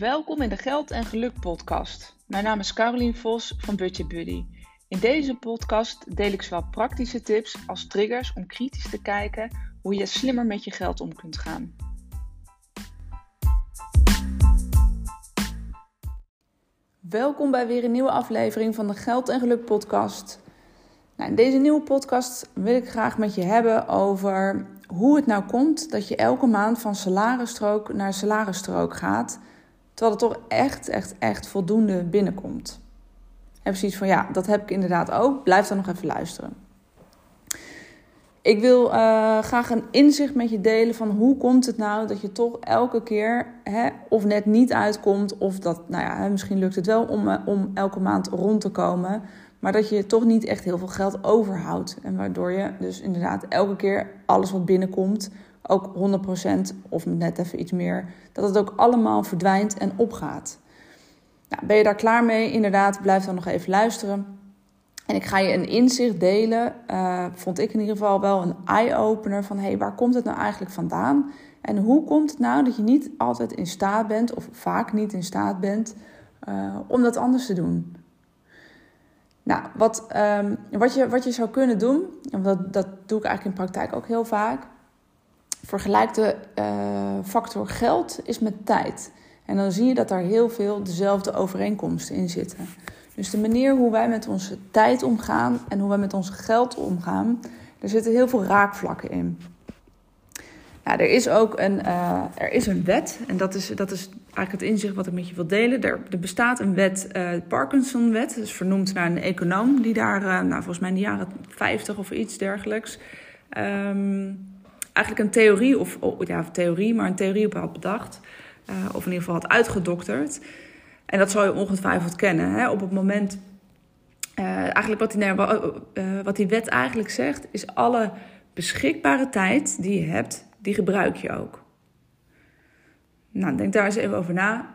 Welkom in de Geld en Geluk podcast. Mijn naam is Carolien Vos van Budget Buddy. In deze podcast deel ik zowel praktische tips als triggers om kritisch te kijken hoe je slimmer met je geld om kunt gaan. Welkom bij weer een nieuwe aflevering van de Geld en Geluk podcast. Nou, in deze nieuwe podcast wil ik graag met je hebben over hoe het nou komt dat je elke maand van salarisstrook naar salarisstrook gaat, terwijl het toch echt, echt, echt voldoende binnenkomt. En precies van ja, dat heb ik inderdaad ook. Blijf dan nog even luisteren. Ik wil uh, graag een inzicht met je delen van hoe komt het nou dat je toch elke keer hè, of net niet uitkomt, of dat, nou ja, misschien lukt het wel om, uh, om elke maand rond te komen, maar dat je toch niet echt heel veel geld overhoudt. En waardoor je dus inderdaad elke keer alles wat binnenkomt, ook 100% of net even iets meer, dat het ook allemaal verdwijnt en opgaat. Nou, ben je daar klaar mee? Inderdaad, blijf dan nog even luisteren. En ik ga je een inzicht delen, uh, vond ik in ieder geval wel een eye-opener van hey, waar komt het nou eigenlijk vandaan? En hoe komt het nou dat je niet altijd in staat bent, of vaak niet in staat bent, uh, om dat anders te doen? Nou, wat, um, wat, je, wat je zou kunnen doen, en dat, dat doe ik eigenlijk in praktijk ook heel vaak. Vergelijk de uh, factor geld is met tijd. En dan zie je dat daar heel veel dezelfde overeenkomsten in zitten. Dus de manier hoe wij met onze tijd omgaan en hoe wij met ons geld omgaan, er zitten heel veel raakvlakken in. Nou, er is ook een, uh, er is een wet, en dat is, dat is eigenlijk het inzicht wat ik met je wil delen. Er, er bestaat een wet, de Parkinson-wet, dus vernoemd naar een econoom die daar, nou, volgens mij in de jaren 50 of iets dergelijks, um, eigenlijk een theorie, of oh, ja, theorie, maar een theorie op had bedacht, of in ieder geval had uitgedokterd. En dat zou je ongetwijfeld kennen. Hè? Op het moment, eigenlijk wat die, wat die wet eigenlijk zegt, is alle beschikbare tijd die je hebt, die gebruik je ook. Nou, denk daar eens even over na.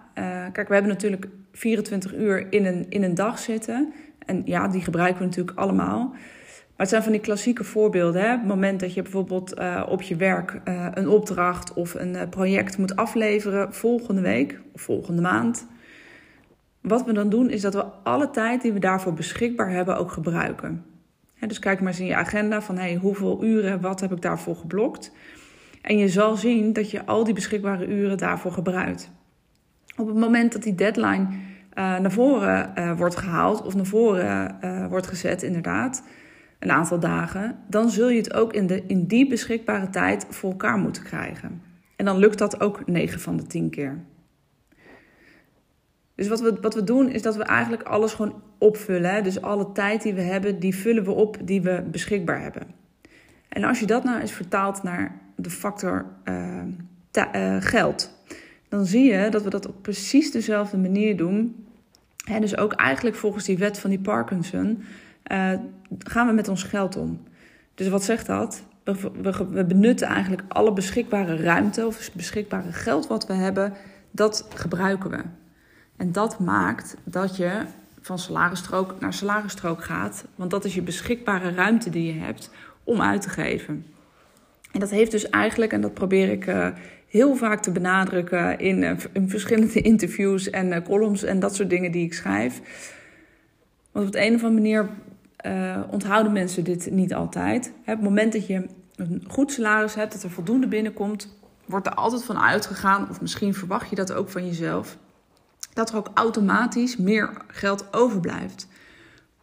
Kijk, we hebben natuurlijk 24 uur in een, in een dag zitten. En ja, die gebruiken we natuurlijk allemaal. Maar het zijn van die klassieke voorbeelden. Hè? Het moment dat je bijvoorbeeld uh, op je werk uh, een opdracht of een project moet afleveren volgende week of volgende maand. Wat we dan doen is dat we alle tijd die we daarvoor beschikbaar hebben ook gebruiken. Hè, dus kijk maar eens in je agenda van hey, hoeveel uren, wat heb ik daarvoor geblokt. En je zal zien dat je al die beschikbare uren daarvoor gebruikt. Op het moment dat die deadline naar voren wordt gehaald of naar voren wordt gezet, inderdaad, een aantal dagen, dan zul je het ook in, de, in die beschikbare tijd voor elkaar moeten krijgen. En dan lukt dat ook 9 van de 10 keer. Dus wat we, wat we doen is dat we eigenlijk alles gewoon opvullen. Hè? Dus alle tijd die we hebben, die vullen we op die we beschikbaar hebben. En als je dat nou eens vertaalt naar de factor uh, uh, geld, dan zie je dat we dat op precies dezelfde manier doen. En dus ook eigenlijk volgens die wet van die Parkinson uh, gaan we met ons geld om. Dus wat zegt dat? We, benutten eigenlijk alle beschikbare ruimte of beschikbare geld wat we hebben, dat gebruiken we. En dat maakt dat je van salarisstrook naar salarisstrook gaat, want dat is je beschikbare ruimte die je hebt om uit te geven. En dat heeft dus eigenlijk, en dat probeer ik uh, heel vaak te benadrukken in, in verschillende interviews en columns en dat soort dingen die ik schrijf. Want op de een of andere manier onthouden mensen dit niet altijd. Het moment dat je een goed salaris hebt, dat er voldoende binnenkomt, wordt er altijd van uitgegaan, of misschien verwacht je dat ook van jezelf, dat er ook automatisch meer geld overblijft.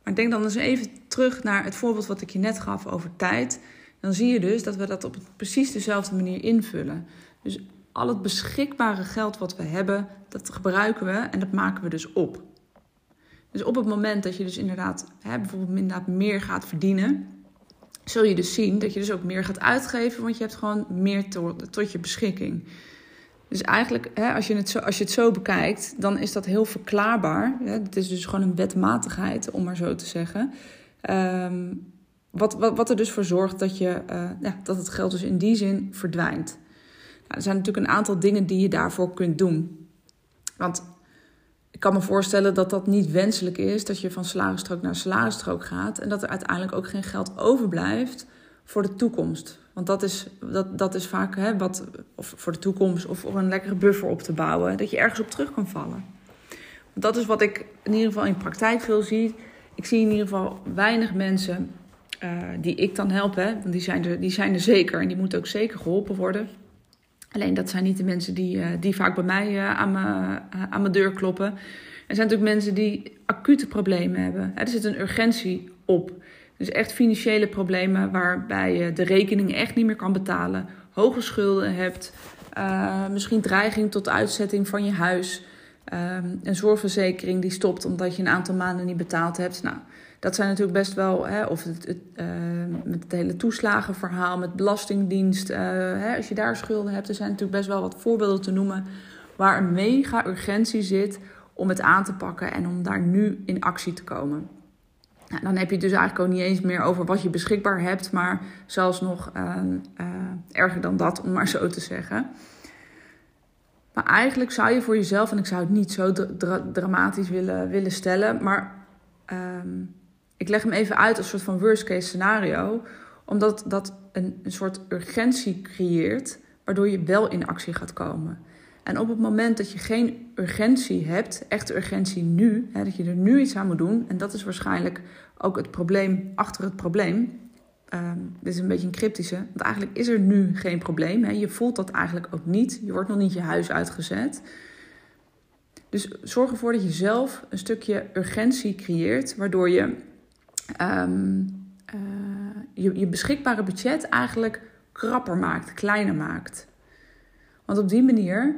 Maar denk dan eens even terug naar het voorbeeld wat ik je net gaf over tijd. Dan zie je dus dat we dat op precies dezelfde manier invullen. Dus al het beschikbare geld wat we hebben, dat gebruiken we en dat maken we dus op. Dus op het moment dat je dus inderdaad hè, bijvoorbeeld inderdaad meer gaat verdienen, zul je dus zien dat je dus ook meer gaat uitgeven, want je hebt gewoon meer tot, je beschikking. Dus eigenlijk, hè, als, je het zo, als je het zo bekijkt, dan is dat heel verklaarbaar. Hè? Het is dus gewoon een wetmatigheid, om maar zo te zeggen. Um, wat, wat, wat er dus voor zorgt dat, je, ja, dat het geld dus in die zin verdwijnt. Nou, er zijn natuurlijk een aantal dingen die je daarvoor kunt doen. Want ik kan me voorstellen dat dat niet wenselijk is, dat je van salarisstrook naar salarisstrook gaat en dat er uiteindelijk ook geen geld overblijft voor de toekomst. Want dat is, dat, dat is vaak hè, wat, of voor de toekomst of voor een lekkere buffer op te bouwen, dat je ergens op terug kan vallen. Dat is wat ik in ieder geval in praktijk veel zie. Ik zie in ieder geval weinig mensen uh, die ik dan help, hè, want die zijn, er, die zijn er zeker en die moeten ook zeker geholpen worden. Alleen dat zijn niet de mensen die, uh, die vaak bij mij uh, aan, mijn, aan mijn deur kloppen. Er zijn natuurlijk mensen die acute problemen hebben. Er zit een urgentie op. Dus echt financiële problemen waarbij je de rekening echt niet meer kan betalen. Hoge schulden hebt. misschien dreiging tot uitzetting van je huis. Um, een zorgverzekering die stopt omdat je een aantal maanden niet betaald hebt. Nou, dat zijn natuurlijk best wel, hè, of het, het uh, met het hele toeslagenverhaal, met belastingdienst, uh, hè, als je daar schulden hebt, er zijn natuurlijk best wel wat voorbeelden te noemen waar een mega urgentie zit om het aan te pakken en om daar nu in actie te komen. Nou, dan heb je het dus eigenlijk ook niet eens meer over wat je beschikbaar hebt, maar zelfs nog uh, erger dan dat, om maar zo te zeggen. Maar eigenlijk zou je voor jezelf, en ik zou het niet zo dramatisch willen, willen stellen, maar um, ik leg hem even uit als een soort van worst case scenario, omdat dat een, een soort urgentie creëert, waardoor je wel in actie gaat komen. En op het moment dat je geen urgentie hebt, echte urgentie nu, hè, dat je er nu iets aan moet doen, en dat is waarschijnlijk ook het probleem achter het probleem, Um, dit is een beetje een cryptische, want eigenlijk is er nu geen probleem. Hè? Je voelt dat eigenlijk ook niet. Je wordt nog niet je huis uitgezet. Dus zorg ervoor dat je zelf een stukje urgentie creëert, waardoor je um, uh, je, je beschikbare budget eigenlijk krapper maakt, kleiner maakt. Want op die manier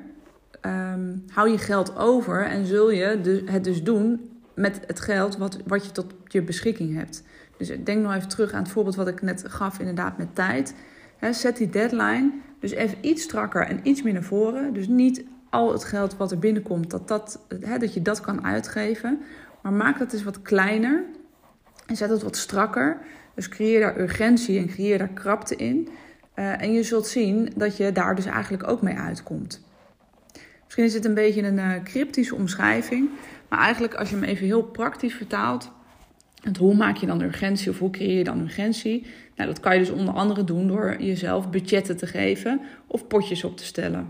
um, hou je geld over en zul je het dus doen met het geld wat, wat je tot je beschikking hebt. Dus denk nog even terug aan het voorbeeld wat ik net gaf, inderdaad met tijd. zet die deadline dus even iets strakker en iets meer naar voren. Dus niet al het geld wat er binnenkomt, dat, dat, dat je dat kan uitgeven. Maar maak dat eens wat kleiner en zet het wat strakker. Dus creëer daar urgentie en creëer daar krapte in. Uh, en je zult zien dat je daar dus eigenlijk ook mee uitkomt. Misschien is dit een beetje een uh, cryptische omschrijving. Maar eigenlijk als je hem even heel praktisch vertaalt, hoe maak je dan urgentie of hoe creëer je dan urgentie? Nou, dat kan je dus onder andere doen door jezelf budgetten te geven of potjes op te stellen.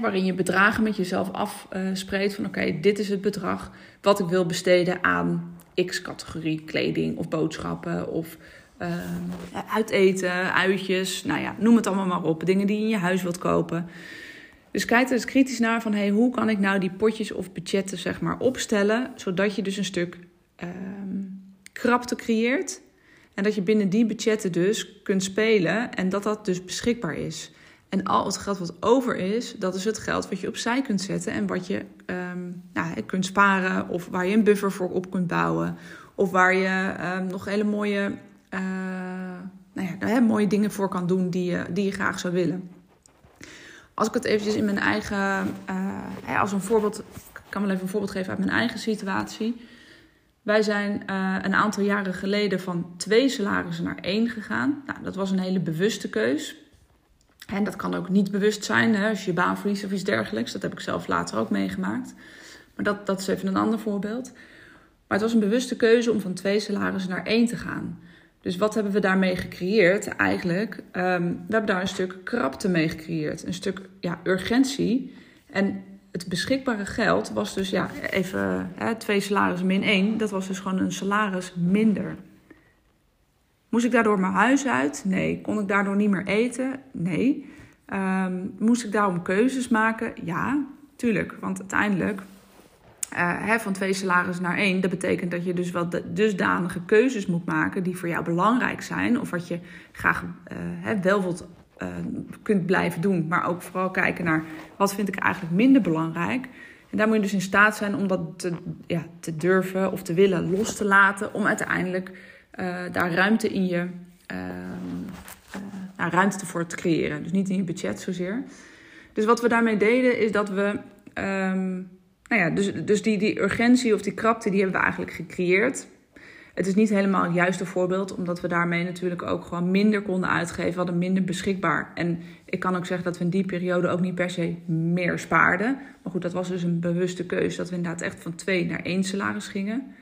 Waarin je bedragen met jezelf afspreekt van oké, dit is het bedrag wat ik wil besteden aan X-categorie kleding of boodschappen of uh, uiteten, uitjes, nou ja, noem het allemaal maar op. Dingen die je in je huis wilt kopen. Dus kijk er eens kritisch naar van hey, hoe kan ik nou die potjes of budgetten zeg maar opstellen, zodat je dus een stuk um, krapte creëert. En dat je binnen die budgetten dus kunt spelen en dat dat dus beschikbaar is. En al het geld wat over is, dat is het geld wat je opzij kunt zetten en wat je um, nou, kunt sparen of waar je een buffer voor op kunt bouwen. Of waar je um, nog hele mooie, uh, nou ja, hè, mooie dingen voor kan doen die je, die je graag zou willen. Als ik het eventjes in mijn eigen, uh, als een voorbeeld, ik kan wel even een voorbeeld geven uit mijn eigen situatie. Wij zijn uh, een aantal jaren geleden van twee salarissen naar één gegaan. Nou, dat was een hele bewuste keus. En dat kan ook niet bewust zijn hè, als je je baan verliest of iets dergelijks. Dat heb ik zelf later ook meegemaakt. Maar dat, dat is even een ander voorbeeld. Maar het was een bewuste keuze om van twee salarissen naar één te gaan. Dus wat hebben we daarmee gecreëerd? Eigenlijk, um, we hebben daar een stuk krapte mee gecreëerd. Een stuk ja, urgentie. En het beschikbare geld was dus, ja, even hè, twee salarissen min één. Dat was dus gewoon een salaris minder. Moest ik daardoor mijn huis uit? Nee. Kon ik daardoor niet meer eten? Nee. Um, moest ik daarom keuzes maken? Ja, tuurlijk. Want uiteindelijk, uh, hè, van twee salarissen naar één, dat betekent dat je dus wel dusdanige keuzes moet maken die voor jou belangrijk zijn. Of wat je graag uh, hè, wel wilt uh, kunt blijven doen. Maar ook vooral kijken naar wat vind ik eigenlijk minder belangrijk. En daar moet je dus in staat zijn om dat te, ja, te durven of te willen los te laten. Om uiteindelijk uh, daar ruimte in je. Uh, nou, ruimte voor te creëren. Dus niet in je budget zozeer. Dus wat we daarmee deden is dat we. Um, nou ja, dus, dus die, die urgentie of die krapte, die hebben we eigenlijk gecreëerd. Het is niet helemaal het juiste voorbeeld, omdat we daarmee natuurlijk ook gewoon minder konden uitgeven. Hadden minder beschikbaar. En ik kan ook zeggen dat we in die periode ook niet per se meer spaarden. Maar goed, dat was dus een bewuste keuze dat we inderdaad echt van twee naar één salaris gingen.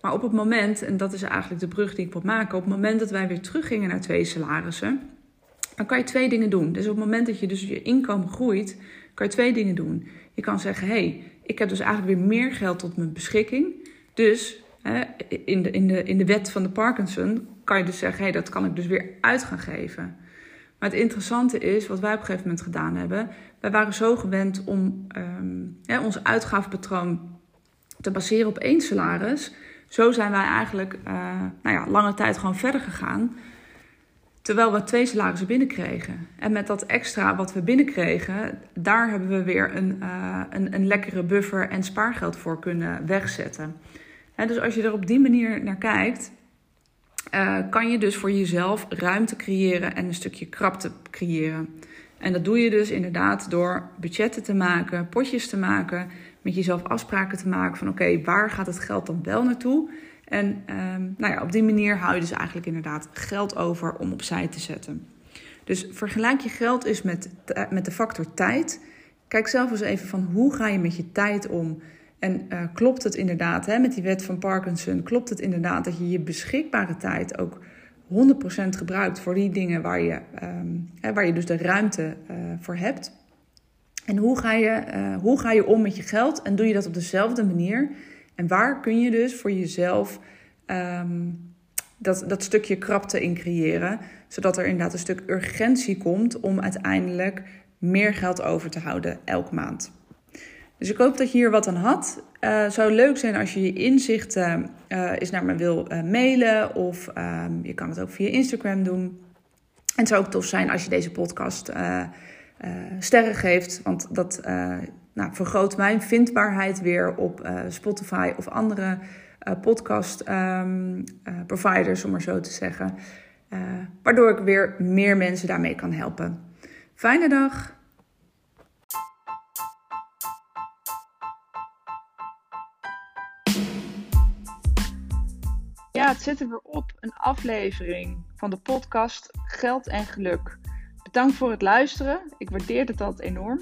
Maar op het moment, en dat is eigenlijk de brug die ik wil maken, op het moment dat wij weer teruggingen naar twee salarissen, dan kan je twee dingen doen. Dus op het moment dat je dus je inkomen groeit, kan je twee dingen doen. Je kan zeggen, hé, hey, ik heb dus eigenlijk weer meer geld tot mijn beschikking. Dus in, de, in, de, in de wet van de Parkinson kan je dus zeggen, hey, dat kan ik dus weer uit gaan geven. Maar het interessante is, wat wij op een gegeven moment gedaan hebben, wij waren zo gewend om um, ons uitgavenpatroon te baseren op één salaris. Zo zijn wij eigenlijk uh, nou ja, lange tijd gewoon verder gegaan. Terwijl we twee salarissen binnenkregen. En met dat extra wat we binnenkregen, daar hebben we weer een, uh, een, een lekkere buffer en spaargeld voor kunnen wegzetten. Dus als je er op die manier naar kijkt, uh, kan je dus voor jezelf ruimte creëren en een stukje krapte creëren. En dat doe je dus inderdaad door budgetten te maken, potjes te maken, met jezelf afspraken te maken van oké, waar gaat het geld dan wel naartoe? En um, nou ja, op die manier hou je dus eigenlijk inderdaad geld over om opzij te zetten. Dus vergelijk je geld eens met, met de factor tijd. Kijk zelf eens even van hoe ga je met je tijd om? En uh, klopt het inderdaad, hè, met die wet van Parkinson, klopt het inderdaad dat je je beschikbare tijd ook 100% gebruikt voor die dingen waar je, um, hè, waar je dus de ruimte uh, voor hebt? En hoe ga, je, uh, hoe ga je om met je geld? En doe je dat op dezelfde manier? En waar kun je dus voor jezelf um, dat, dat stukje krapte in creëren, zodat er inderdaad een stuk urgentie komt om uiteindelijk meer geld over te houden elke maand. Dus ik hoop dat je hier wat aan had. Uh, zou leuk zijn als je je inzichten uh, eens naar me wil uh, mailen of um, je kan het ook via Instagram doen. En het zou ook tof zijn als je deze podcast sterren geeft, want dat nou, vergroot mijn vindbaarheid weer op Spotify of andere podcast um, providers, om maar zo te zeggen. waardoor ik weer meer mensen daarmee kan helpen. Fijne dag! Zit er weer op. Een aflevering van de podcast Geld en Geluk. Bedankt voor het luisteren. Ik waardeer het altijd enorm.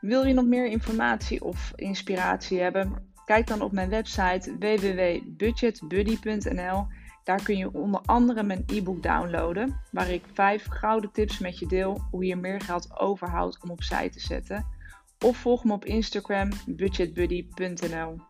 Wil je nog meer informatie of inspiratie hebben? Kijk dan op mijn website www.budgetbuddy.nl. Daar kun je onder andere mijn e-book downloaden, waar ik vijf gouden tips met je deel hoe je meer geld overhoudt om opzij te zetten. Of volg me op Instagram budgetbuddy.nl.